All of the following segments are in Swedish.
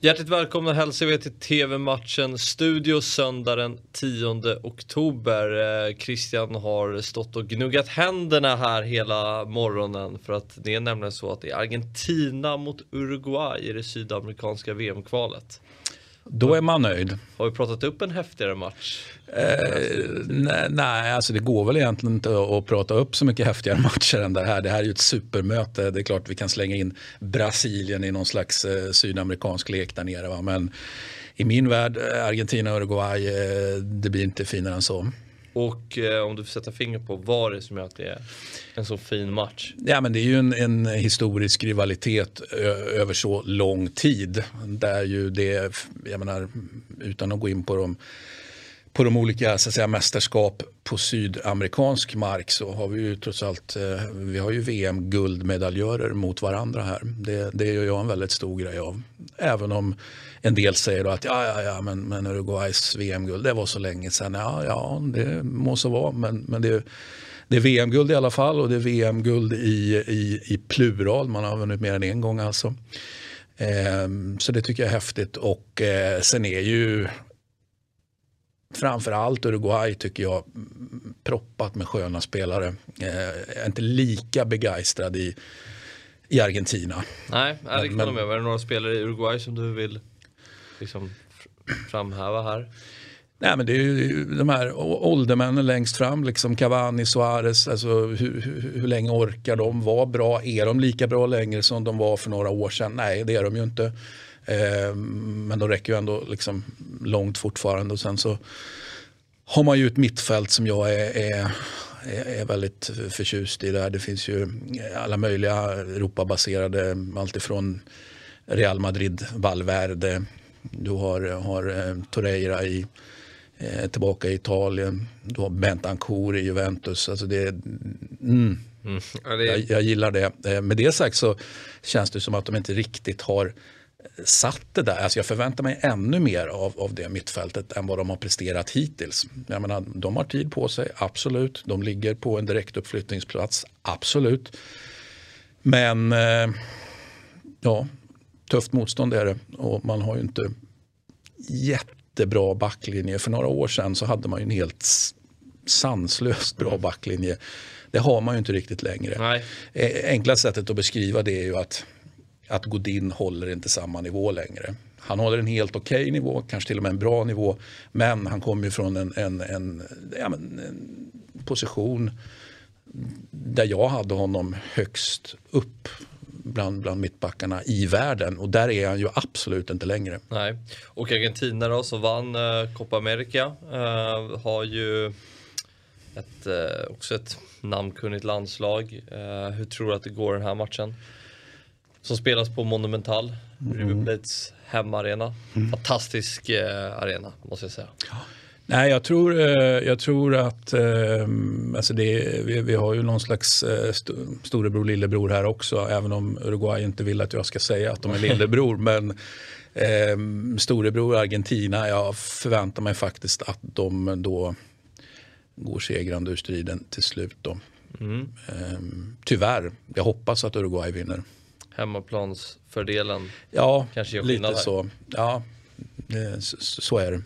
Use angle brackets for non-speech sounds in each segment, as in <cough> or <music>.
Hjärtligt välkomna hälsar vi till TV-matchen Studio söndag den 10 oktober. Eh, Christian har stått och gnuggat händerna här hela morgonen för att det är nämligen så att det är Argentina mot Uruguay i det sydamerikanska VM-kvalet. Då är man nöjd. Har vi pratat upp en häftigare match? Eh, nej, nej, alltså det går väl egentligen inte att prata upp så mycket häftigare <laughs> matcher än det här. Det här är ju ett supermöte. Det är klart vi kan slänga in Brasilien i någon slags eh, sydamerikansk lek där nere. Va? Men i min värld, eh, Argentina och Uruguay, eh, det blir inte finare än så. Och eh, om du får sätta finger på vad det är som gör att det är en så fin match? Ja, men det är ju en, en historisk rivalitet över så lång tid. Där ju det, jag menar, utan att gå in på de på de olika så att säga, mästerskap på sydamerikansk mark så har vi ju trots allt eh, vi har ju VM-guldmedaljörer mot varandra här. Det, det gör jag en väldigt stor grej av. Även om en del säger att ja, ja, ja, men, men Uruguays VM-guld det var så länge sedan. Ja, ja, det må så vara, men, men det, det är VM-guld i alla fall och det är VM-guld i, i, i plural. Man har vunnit mer än en gång alltså. Ehm, så det tycker jag är häftigt och eh, sen är ju framförallt Uruguay tycker jag proppat med sköna spelare. Jag är inte lika begeistrad i, i Argentina. Nej, det kan jag med. Är det några spelare i Uruguay som du vill liksom framhäva här? Nej, men det är ju de här åldermännen längst fram, liksom Cavani, Suarez. Alltså, hur, hur, hur, länge orkar de vara bra? Är de lika bra längre som de var för några år sedan? Nej, det är de ju inte. Eh, men de räcker ju ändå liksom långt fortfarande. Och sen så har man ju ett mittfält som jag är, är är väldigt förtjust i där. Det finns ju alla möjliga Europabaserade, alltifrån Real Madrid, Valverde, du har, har eh, Torreira i, eh, tillbaka i Italien, du har Bentancourt i Juventus. Alltså det, mm, mm. Ja, det... Jag, jag, gillar det. Eh, med det sagt så känns det som att de inte riktigt har satt det där. Alltså jag förväntar mig ännu mer av, av det mittfältet än vad de har presterat hittills. Jag menar, de har tid på sig, absolut. De ligger på en direktuppflyttningsplats, absolut. Men eh, ja, tufft motstånd är det och man har ju inte jättebra backlinje. För några år sedan så hade man ju en helt sanslöst bra backlinje. Det har man ju inte riktigt längre. Nej. Eh, enkla sättet att beskriva det är ju att att Godin håller inte samma nivå längre. Han håller en helt okej okay nivå, kanske till och med en bra nivå. Men han kommer ju från en, en, en, ja, men, en position där jag hade honom högst upp bland, bland mittbackarna i världen och där är han ju absolut inte längre. Nej, och Argentina då som vann eh, Copa America eh, har ju ett, eh, också ett namnkunnigt landslag. Eh, hur tror du att det går den här matchen? Som spelas på Monumental, mm. River Plates hemmaarena. Mm. Fantastisk eh, arena måste jag säga. Ja. Nej, jag tror, eh, jag tror att eh, alltså det, vi, vi, har ju någon slags eh, storebror lillebror här också. Även om Uruguay inte vill att jag ska säga att de är <laughs> lillebror. men eh, storebror Argentina, jag förväntar mig faktiskt att de då går segrande ur striden till slut. Då. Mm. Eh, tyvärr, jag hoppas att Uruguay vinner hemmaplansfördelen ja, kanske gör lite här. så. Ja, så, så är det.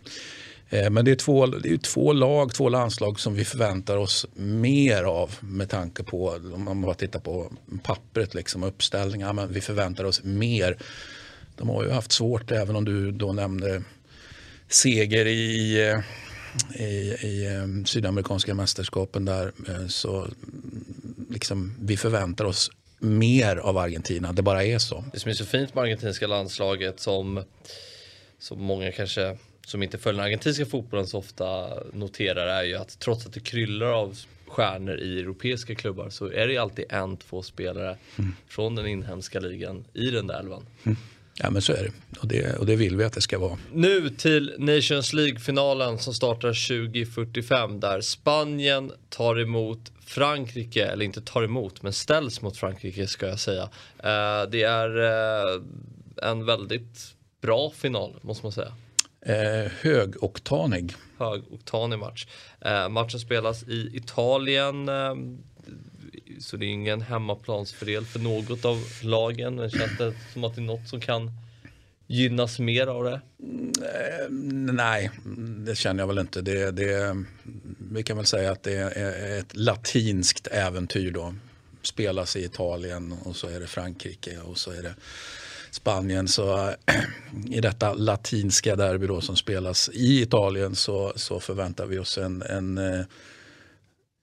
Eh, men det är, två, det är två lag, två landslag som vi förväntar oss mer av med tanke på, om man bara tittar på pappret, liksom, uppställningar, men vi förväntar oss mer. De har ju haft svårt, även om du då nämnde seger i, i, i eh, sydamerikanska mästerskapen där, eh, så liksom, vi förväntar oss mer av Argentina. Det bara är så. Det som är så fint med argentinska landslaget som, som många kanske som inte följer den argentinska fotbollen så ofta noterar är ju att trots att det kryllar av stjärnor i europeiska klubbar så är det alltid en, två spelare mm. från den inhemska ligan i den där elvan. Mm. Ja men så är det. Och, det. och det vill vi att det ska vara. Nu till Nations League-finalen som startar 2045 där Spanien tar emot Frankrike, eller inte tar emot, men ställs mot Frankrike ska jag säga. Eh, det är eh, en väldigt bra final måste man säga. Eh, högoktanig. Högoktanig match. Eh, matchen spelas i Italien. Så det är ingen hemmaplansfördel för något av lagen. Men känns det som att det är något som kan gynnas mer av det? Mm, eh, nej, det känner jag väl inte. Det, det, vi kan väl säga att det är ett latinskt äventyr då. Spelas i Italien och så är det Frankrike och så är det Spanien. Så eh, i detta latinska derby då som spelas i Italien så, så förväntar vi oss en, en, eh,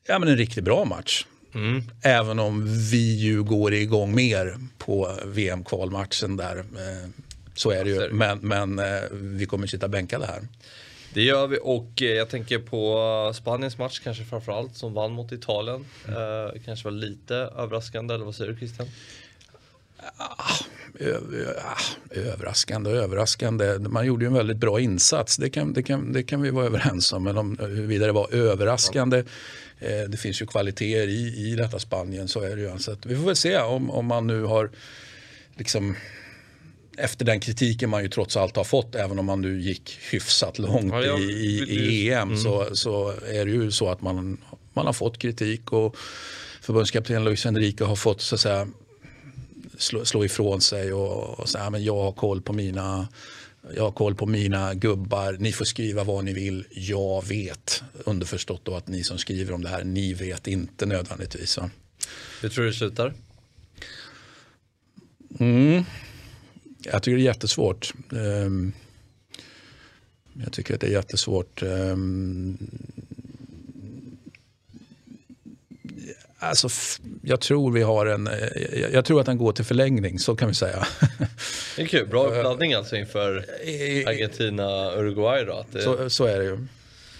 ja, men en riktigt bra match. Mm. Även om vi ju går igång mer på VM-kvalmatchen där. Eh, så är det ju. Men, men eh, vi kommer sitta bänkade här. Det gör vi och eh, jag tänker på Spaniens match kanske framförallt som vann mot Italien. Mm. kanske var lite överraskande eller vad säger du Christian? Ah, överraskande och överraskande. Man gjorde ju en väldigt bra insats. Det kan, det kan, det kan vi vara överens om. Men om huruvida det var överraskande. Ja. det finns ju kvaliteter i, i detta Spanien. Så är det ju. Så vi får väl se om, om man nu har liksom efter den kritiken man ju trots allt har fått, även om man nu gick hyfsat långt ja, ja, i, i, i, EM, mm. så, så är det ju så att man, man har fått kritik och förbundskapten Luis Enrique har fått så att säga, slå, slå ifrån sig och, och säga men jag har koll på mina jag har koll på mina gubbar, ni får skriva vad ni vill, jag vet. Underförstått då att ni som skriver om det här, ni vet inte nödvändigtvis. Va? Hur tror du det slutar? Mm. Jag tycker det är jättesvårt. Ehm, jag tycker att det är jättesvårt. Alltså, jag tror vi har en, eh, jag tror att den går till förlängning, så kan vi säga. <laughs> Det är kul, bra uppladdning alltså inför Argentina-Uruguay då? Det... Så, så är det ju.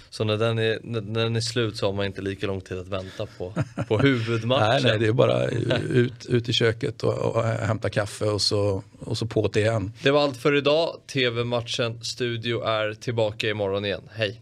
Så när den, är, när den är slut så har man inte lika lång tid att vänta på, på <laughs> huvudmatchen. nej, nej, det är bara ut, ut i köket och, och hämta kaffe och så, och så på det igen. Det var allt för idag. TV-matchen Studio är tillbaka imorgon igen. Hej!